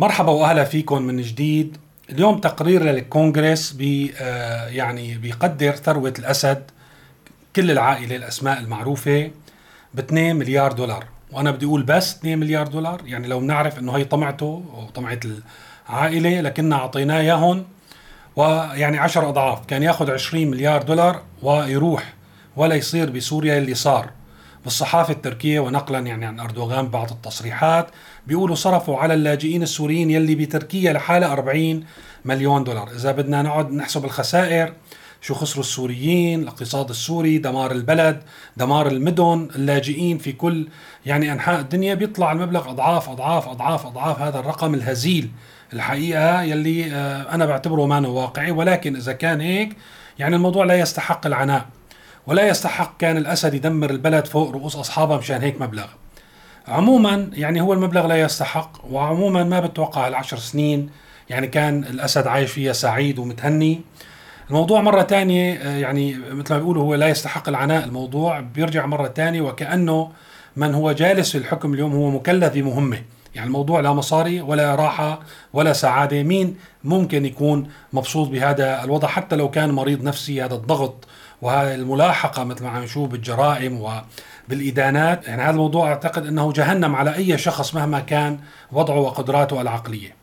مرحبا وأهلا فيكم من جديد. اليوم تقرير للكونغرس بي آه، يعني بيقدر ثروة الأسد كل العائلة الأسماء المعروفة ب 2 مليار دولار. وأنا بدي أقول بس 2 مليار دولار يعني لو بنعرف إنه هي طمعته وطمعة العائلة لكننا أعطيناه إياهم. ويعني 10 أضعاف كان ياخذ 20 مليار دولار ويروح ولا يصير بسوريا اللي صار. بالصحافة التركية ونقلا يعني عن أردوغان بعض التصريحات. بيقولوا صرفوا على اللاجئين السوريين يلي بتركيا لحالها 40 مليون دولار. إذا بدنا نقعد نحسب الخسائر شو خسروا السوريين؟ الاقتصاد السوري دمار البلد دمار المدن اللاجئين في كل يعني أنحاء الدنيا. بيطلع المبلغ أضعاف أضعاف أضعاف أضعاف. هذا الرقم الهزيل الحقيقة يلي آه، أنا بعتبره ما واقعي. ولكن إذا كان هيك يعني الموضوع لا يستحق العناء. ولا يستحق كان الأسد يدمر البلد فوق رؤوس أصحابها مشان هيك مبلغ. عموما يعني هو المبلغ لا يستحق وعموما ما بتوقع العشر سنين يعني كان الأسد عايش فيها سعيد ومتهني. الموضوع مرة تانية آه، يعني مثل ما بيقولوا هو لا يستحق العناء الموضوع بيرجع مرة تانية وكأنه من هو جالس في الحكم اليوم هو مكلف بمهمة. يعني الموضوع لا مصاري ولا راحة ولا سعادة. مين ممكن يكون مبسوط بهذا الوضع؟ حتى لو كان مريض نفسي هذا الضغط وهذه الملاحقة مثل ما عم نشوف بالجرائم وبالإدانات يعني هذا الموضوع أعتقد أنه جهنم على أي شخص مهما كان وضعه وقدراته العقلية.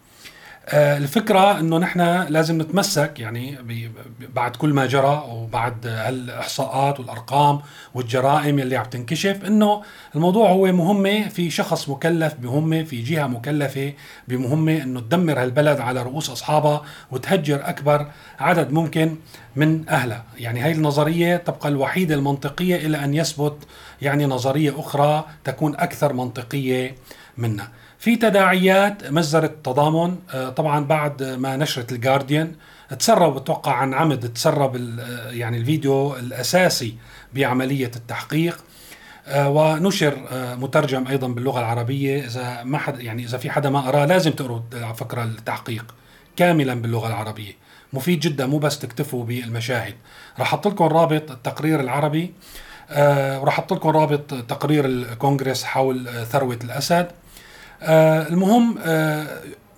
آه، الفكرة إنه نحن لازم نتمسك يعني بعد كل ما جرى وبعد الاحصاءات والأرقام والجرائم اللي عم تنكشف إنه الموضوع هو مهمة في شخص مكلف بمهمة في جهة مكلفة بمهمة إنه تدمر هالبلد على رؤوس أصحابها وتهجر أكبر عدد ممكن من أهلها، يعني هاي النظرية تبقى الوحيدة المنطقية إلى أن يثبت يعني نظرية أخرى تكون أكثر منطقية منها. في تداعيات مجزرة التضامن آه، طبعا بعد ما نشرت الجارديان تسرب بتوقع عن عمد تسرب آه، يعني الفيديو الأساسي بعملية التحقيق آه، ونشر مترجم أيضا باللغة العربية إذا ما حد يعني إذا في حدا ما قراه لازم تقروا على فكرة التحقيق كاملا باللغة العربية. مفيد جدا مو بس تكتفوا بالمشاهد. راح أحط لكم رابط التقرير العربي وراح أحط لكم رابط تقرير الكونغرس حول ثروة الأسد. المهم آه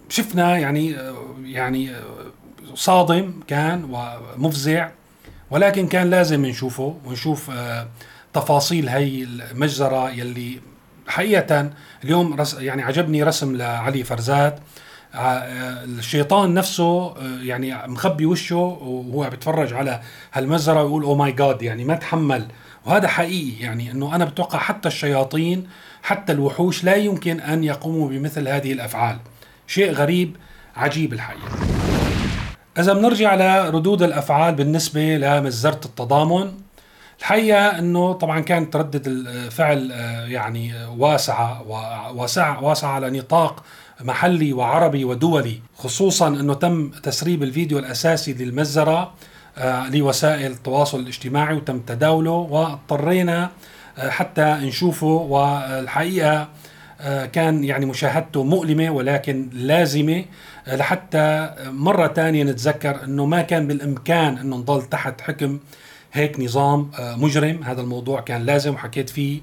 شفنا يعني آه يعني آه صادم كان ومفزع ولكن كان لازم نشوفه ونشوف آه تفاصيل هي المجزرة يلي حقيقة اليوم رس يعني عجبني رسم لعلي فرزات آه، آه، الشيطان نفسه آه، يعني مخبي وشه وهو بيتفرج على هالمجزرة ويقول أو ماي جاد يعني ما تحمل وهذا حقيقي يعني إنه أنا بتوقع حتى الشياطين حتى الوحوش لا يمكن أن يقوموا بمثل هذه الأفعال. شيء غريب عجيب الحقيقة. إذا بنرجع لردود الأفعال بالنسبة لمزره التضامن الحقيقة إنه طبعا كانت تردد الفعل يعني واسعة واسعه واسعة على نطاق محلي وعربي ودولي خصوصا إنه تم تسريب الفيديو الأساسي للمزره آه، لوسائل التواصل الاجتماعي وتم تداوله واضطرينا آه، حتى نشوفه والحقيقة آه، كان يعني مشاهدته مؤلمة ولكن لازمة لحتى مرة ثانية نتذكر إنه ما كان بالإمكان إنه نضل تحت حكم هيك نظام مجرم. هذا الموضوع كان لازم وحكيت فيه.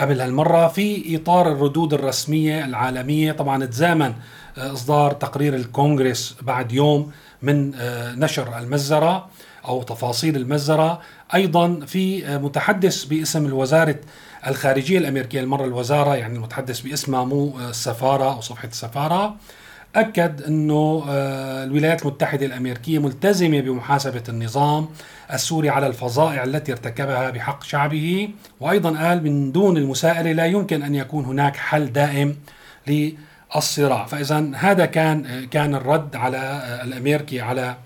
قبل هالمرة في إطار الردود الرسمية العالمية. طبعا تزامن إصدار تقرير الكونغرس بعد يوم من نشر المزرة أو تفاصيل المزرة أيضا في متحدث باسم الوزارة الخارجية الأمريكية. المرة الوزارة يعني المتحدث باسمها مو السفاره أو صفحة السفاره اكد إنه آه، الولايات المتحدة الأمريكية ملتزمة بمحاسبة النظام السوري على الفظائع التي ارتكبها بحق شعبه. وأيضا قال من دون المساءلة لا يمكن أن يكون هناك حل دائم للصراع. فاذا هذا كان كان الرد على آه، الأمريكي على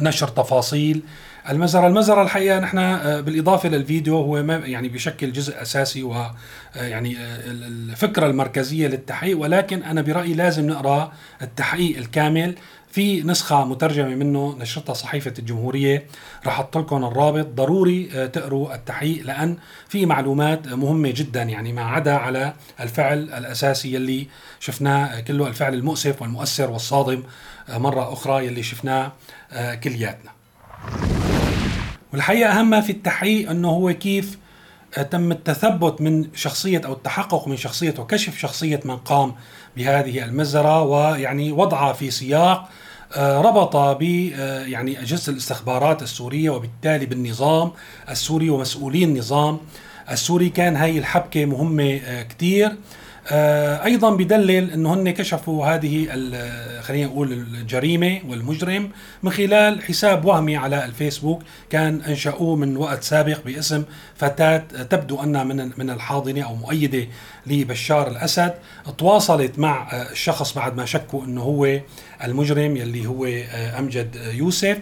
نشر تفاصيل المزرعة المزرعة الحقيقة نحن آه، بالإضافة للفيديو هو ما يعني بشكل جزء أساسي و آه، يعني آه، الفكرة المركزية للتحقيق ولكن أنا برأيي لازم نقرأ التحقيق الكامل في نسخة مترجمة منه نشرتها صحيفة الجمهورية. رح أحط لكم الرابط. ضروري تقروا التحقيق لأن في معلومات مهمة جدا يعني ما عدا على الفعل الأساسي يلي شفناه كله الفعل المؤسف والمؤثر والصادم مرة أخرى يلي شفناه كلياتنا والحقيقة أهم ما في التحقيق أنه هو كيف تم التثبت من شخصية أو التحقق من شخصية وكشف شخصية من قام بهذه المزرة ويعني وضعها في سياق آه، ربط ب آه، يعني أجهزة الاستخبارات السورية وبالتالي بالنظام السوري ومسؤولي النظام. السوري كان هاي الحبكة مهمة كثير آه، أيضا بدلل إنه هن كشفوا هذه خلينا نقول الجريمة والمجرم من خلال حساب وهمي على الفيسبوك. كان أنشأوه من وقت سابق باسم فتاة تبدو أنها من من الحاضنة أو مؤيدة لبشار الأسد. تواصلت مع الشخص بعد ما شكوا إنه هو المجرم يلي هو آه، أمجد يوسف.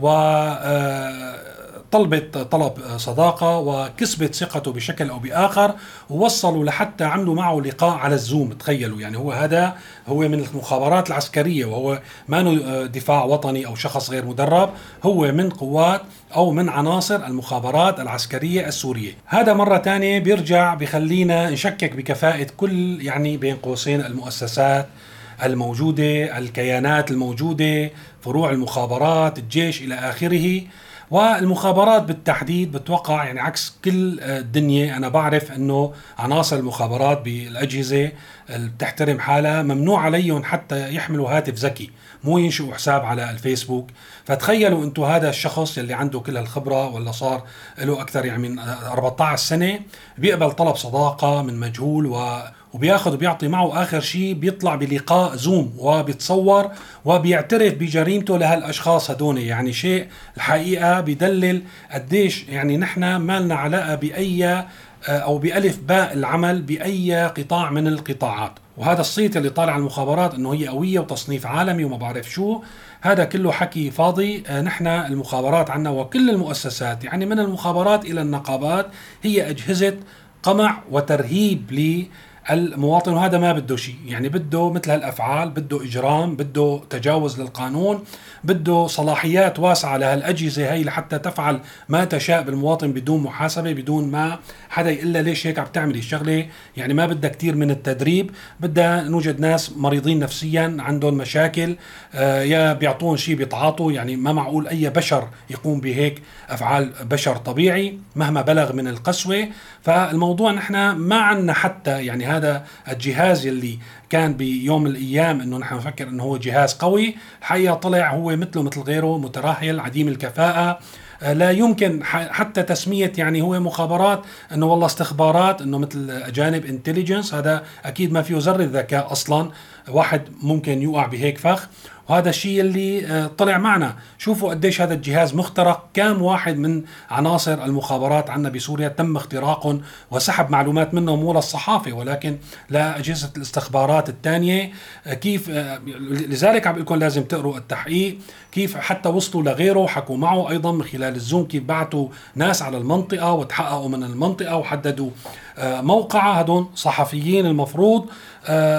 و آه، طلبت طلب صداقة وكسبت ثقته بشكل أو بآخر ووصلوا لحتى عملوا معه لقاء على الزوم تخيلوا. يعني هو هذا هو من المخابرات العسكرية وهو ما دفاع وطني أو شخص غير مدرب هو من قوات أو من عناصر المخابرات العسكرية السورية. هذا مرة ثانية بيرجع بخلينا نشكك بكفاءة كل يعني بين قوسين المؤسسات الموجودة الكيانات الموجودة فروع المخابرات الجيش إلى آخره. والمخابرات بالتحديد بتوقع يعني عكس كل الدنيا. أنا بعرف إنه عناصر المخابرات بالأجهزة اللي بتحترم حالها ممنوع عليهم حتى يحملوا هاتف ذكي مو ينشئوا حساب على الفيسبوك. فتخيلوا أنتم هذا الشخص اللي عنده كل هالخبرة ولا صار له أكثر يعني من 14 سنة بيقبل طلب صداقة من مجهول و وبياخذ وبيعطي معه آخر شيء بيطلع بلقاء زوم وبيتصور وبيعترف بجريمته لهالأشخاص هدول. يعني شيء الحقيقة بدلل قديش يعني نحن ما لنا علاقة بأي آه، أو بألف باء العمل بأي قطاع من القطاعات. وهذا الصيت اللي طالع على المخابرات إنه هي قوية وتصنيف عالمي وما بعرف شو. هذا كله حكي فاضي. آه، نحن المخابرات عنا وكل المؤسسات يعني من المخابرات إلى النقابات هي أجهزة قمع وترهيب المواطن وهذا ما بده شيء. يعني بده مثل هالأفعال بده إجرام بده تجاوز للقانون بده صلاحيات واسعة لهالأجهزة هي لحتى تفعل ما تشاء بالمواطن بدون محاسبة بدون ما حدا يقول ليش هيك عم تعملي الشغلة. يعني ما بدها كثير من التدريب بدها نوجد ناس مريضين نفسيا عندهم مشاكل آه يا بيعطون شيء بيتعاطوا. يعني ما معقول أي بشر يقوم بهيك أفعال بشر طبيعي مهما بلغ من القسوة. فالموضوع نحن ما عندنا حتى يعني هذا الجهاز يلي كان بيوم الأيام إنه نحن نفكر إنه هو جهاز قوي الحقيقة طلع هو مثله مثل غيره مترهل عديم الكفاءة. آه، لا يمكن حتى تسمية يعني هو مخابرات إنه والله استخبارات إنه مثل أجانب انتليجنس هذا أكيد ما فيه ذره ذكاء أصلا. واحد ممكن يوقع بهيك فخ. وهذا الشيء اللي آه، طلع معنا. شوفوا قديش هذا الجهاز مخترق. كم واحد من عناصر المخابرات عندنا بسوريا تم اختراقهم وسحب معلومات منهم مو للصحافة ولكن لأجهزة الاستخبارات الثانية. آه، كيف آه، لذلك عم لكم لازم تقروا التحقيق. كيف حتى وصلوا لغيره حكوا معه أيضا من خلال الزوم كيف بعثوا ناس على المنطقة وتحققوا من المنطقة وحددوا موقعها هدول صحفيين المفروض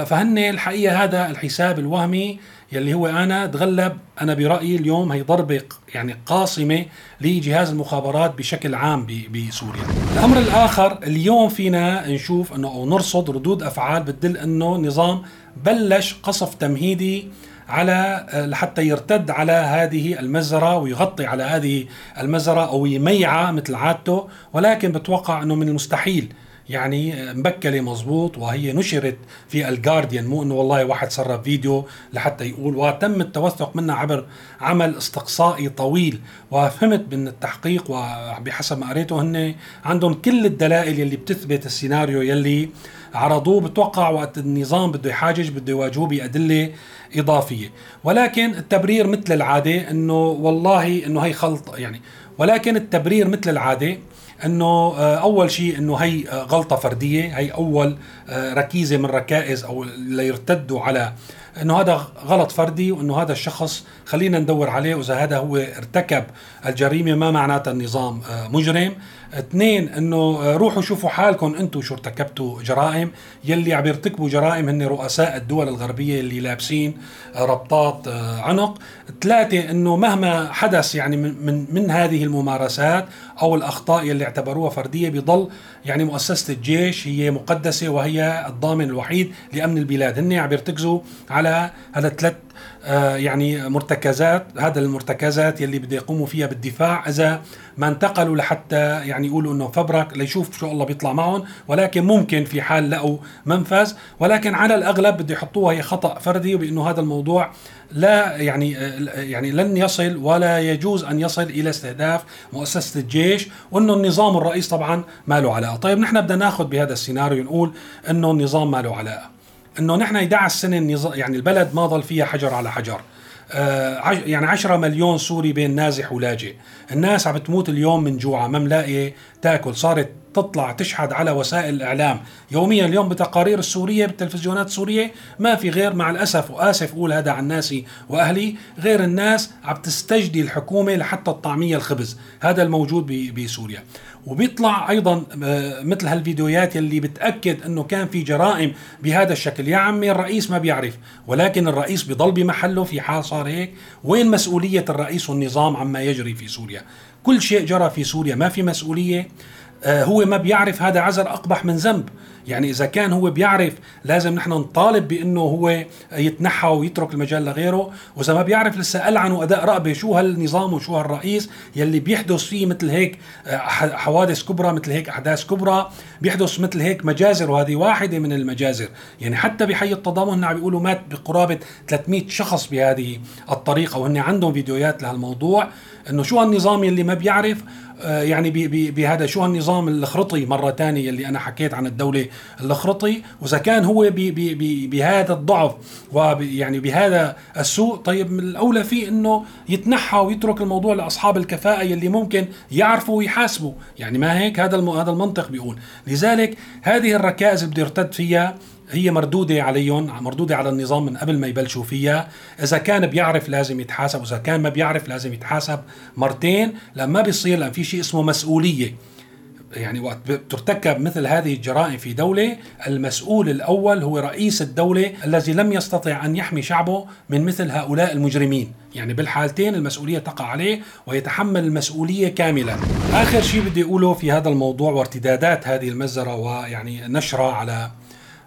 فهن الحقيقة هذا الحساب الوهمي يلي هو أنا تغلب أنا برأيي اليوم هي ضربة يعني قاصمة لجهاز المخابرات بشكل عام بسوريا. الأمر الآخر اليوم فينا نشوف إنه أو نرصد ردود أفعال بتدل إنه نظام بلش قصف تمهيدي على لحتى يرتد على هذه المزرعه ويغطي على هذه المزرعه أو يميعها مثل عادته ولكن بتوقع أنه من المستحيل. يعني مبكلة مزبوط وهي نشرت في الجارديان مو إنه والله واحد سرب فيديو لحتى يقول. وتم التوثق منها عبر عمل استقصائي طويل وفهمت من التحقيق وبحسب ما قريته هن عندهم كل الدلائل يلي بتثبت السيناريو يلي عرضوه. بتوقع وقت النظام بده يحاجج بده يواجهوه بأدلة إضافية. ولكن التبرير مثل العادة أنه والله أنه هي خلط يعني ولكن التبرير مثل العادة إنه آه، أول شيء إنه هي آه، غلطة فردية هي أول آه، ركيزة من ركائز أو ليرتدوا على إنه هذا غلط فردي وإنه هذا الشخص خلينا ندور عليه. وإذا هذا هو ارتكب الجريمة ما معناتها النظام مجرم. اثنين انه روحوا شوفوا حالكم أنتم شو ارتكبتوا جرائم. يلي عم يرتكبوا جرائم هن رؤساء الدول الغربية اللي لابسين ربطات عنق. ثلاثة انه مهما حدث يعني من من, هذه الممارسات أو الأخطاء يلي اعتبروها فردية بضل يعني مؤسسة الجيش هي مقدسة وهي الضامن الوحيد لأمن البلاد. هن عم يرتكزوا على هذا ثلاث آه، يعني مرتكزات هذا المرتكزات يلي بده يقوموا فيها بالدفاع. إذا ما انتقلوا لحتى يعني يقولوا إنه فبرك ليشوف شو الله بيطلع معهم ولكن ممكن في حال لقوا منفذ. ولكن على الأغلب بده يحطوها هي خطأ فردي وبانه هذا الموضوع لا يعني يعني لن يصل ولا يجوز أن يصل إلى استهداف مؤسسة الجيش وإنه النظام الرئيس طبعا ما له علاقة، طيب نحن بدنا ناخذ بهذا السيناريو نقول إنه النظام ما له علاقة. إنه نحن 11 سنه يعني البلد ما ضل فيها حجر على حجر. آه يعني 10 مليون سوري بين نازح ولاجئ. الناس عم بتموت اليوم من جوعة ما ملاقية تأكل. صارت تطلع تشحد على وسائل الإعلام. يوميا اليوم بتقارير السورية بالتلفزيونات السورية ما في غير مع الأسف وآسف أقول هذا عن ناسي وأهلي غير الناس عم تستجدي الحكومة لحتى الطعمية الخبز. هذا الموجود بسوريا. وبيطلع أيضا آه، مثل هالفيديوهات يلي بتأكد إنه كان في جرائم بهذا الشكل. يا عمي الرئيس ما بيعرف ولكن الرئيس بضل بمحله في حال صار هيك. وين مسؤولية الرئيس والنظام عما يجري في سوريا؟ كل شيء جرى في سوريا ما في مسؤولية. آه، هو ما بيعرف هذا عذر أقبح من ذنب. يعني إذا كان هو بيعرف لازم نحن نطالب بإنه هو يتنحى ويترك المجال لغيره. وإذا ما بيعرف لسه العنوا اداء رقبه شو هالنظام وشو هالرئيس يلي بيحدث فيه مثل هيك آه، حوادث كبرى مثل هيك أحداث كبرى بيحدث مثل هيك مجازر. وهذه واحدة من المجازر. يعني حتى بحي التضامن عم بيقولوا مات بقرابة 300 شخص بهذه الطريقة. وهن عندهم فيديوهات لهالموضوع إنه شو هالنظام يلي ما بيعرف آه، يعني بهذا شو هالنظام الخرطي مرة ثانية اللي أنا حكيت عن الدولة الخرطي وإذا كان هو بهذا الضعف ويعني بهذا السوء طيب من الأولى فيه إنه يتنحى ويترك الموضوع لأصحاب الكفاءة يلي ممكن يعرفوا ويحاسبوا. يعني ما هيك؟ هذا هذا المنطق بيقول. لذلك هذه الركائز اللي بده يرتد فيها هي مردودة عليهم مردودة على النظام من قبل ما يبلشوا فيها. إذا كان بيعرف لازم يتحاسب وإذا كان ما بيعرف لازم يتحاسب مرتين. لما بيصير لأن في شيء اسمه مسؤولية. يعني وقت ترتكب مثل هذه الجرائم في دولة المسؤول الأول هو رئيس الدولة الذي لم يستطع أن يحمي شعبه من مثل هؤلاء المجرمين. يعني بالحالتين المسؤولية تقع عليه ويتحمل المسؤولية كاملة آخر شيء بدي أقوله في هذا الموضوع وارتدادات هذه المزرة ويعني نشرها على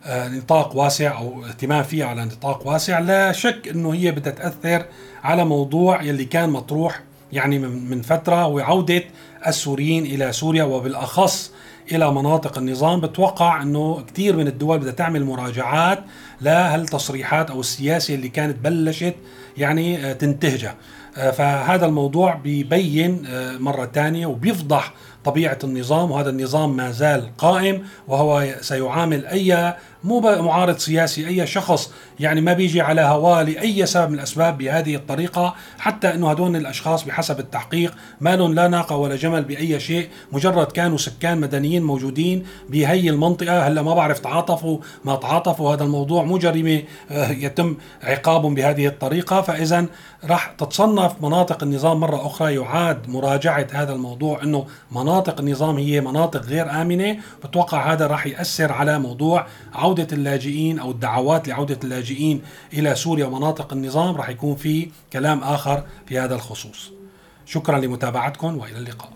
آه، نطاق واسع أو اهتمام فيها على نطاق واسع. لا شك إنه هي بدها تأثر على موضوع يلي كان مطروح يعني من فترة وعودة السوريين إلى سوريا وبالأخص إلى مناطق النظام بتوقع إنه كثير من الدول بدها تعمل مراجعات لهالتصريحات أو السياسة اللي كانت بلشت يعني آه، تنتهجها. آه، فهذا الموضوع بيبين مرة ثانية وبيفضح طبيعة النظام وهذا النظام ما زال قائم وهو سيعامل أي مو معارض سياسي. أي شخص يعني ما بيجي على هواه لأي سبب من الأسباب بهذه الطريقة حتى إنه هدول الأشخاص بحسب التحقيق ما لهم لا ناقة ولا جمل بأي شيء مجرد كانوا سكان مدنيين موجودين بهي المنطقة. هلأ ما بعرف تعاطفوا ما تعاطفوا هذا الموضوع مو جريمة آه، يتم عقابهم بهذه الطريقة. فإذا راح تتصنف مناطق النظام مرة أخرى يعاد مراجعة هذا الموضوع إنه مناطق النظام هي مناطق غير آمنة. بتوقع هذا راح يأثر على موضوع عودة اللاجئين أو الدعوات لعودة اللاجئين إلى سوريا ومناطق النظام رح يكون في كلام آخر في هذا الخصوص. شكرا لمتابعتكم وإلى اللقاء.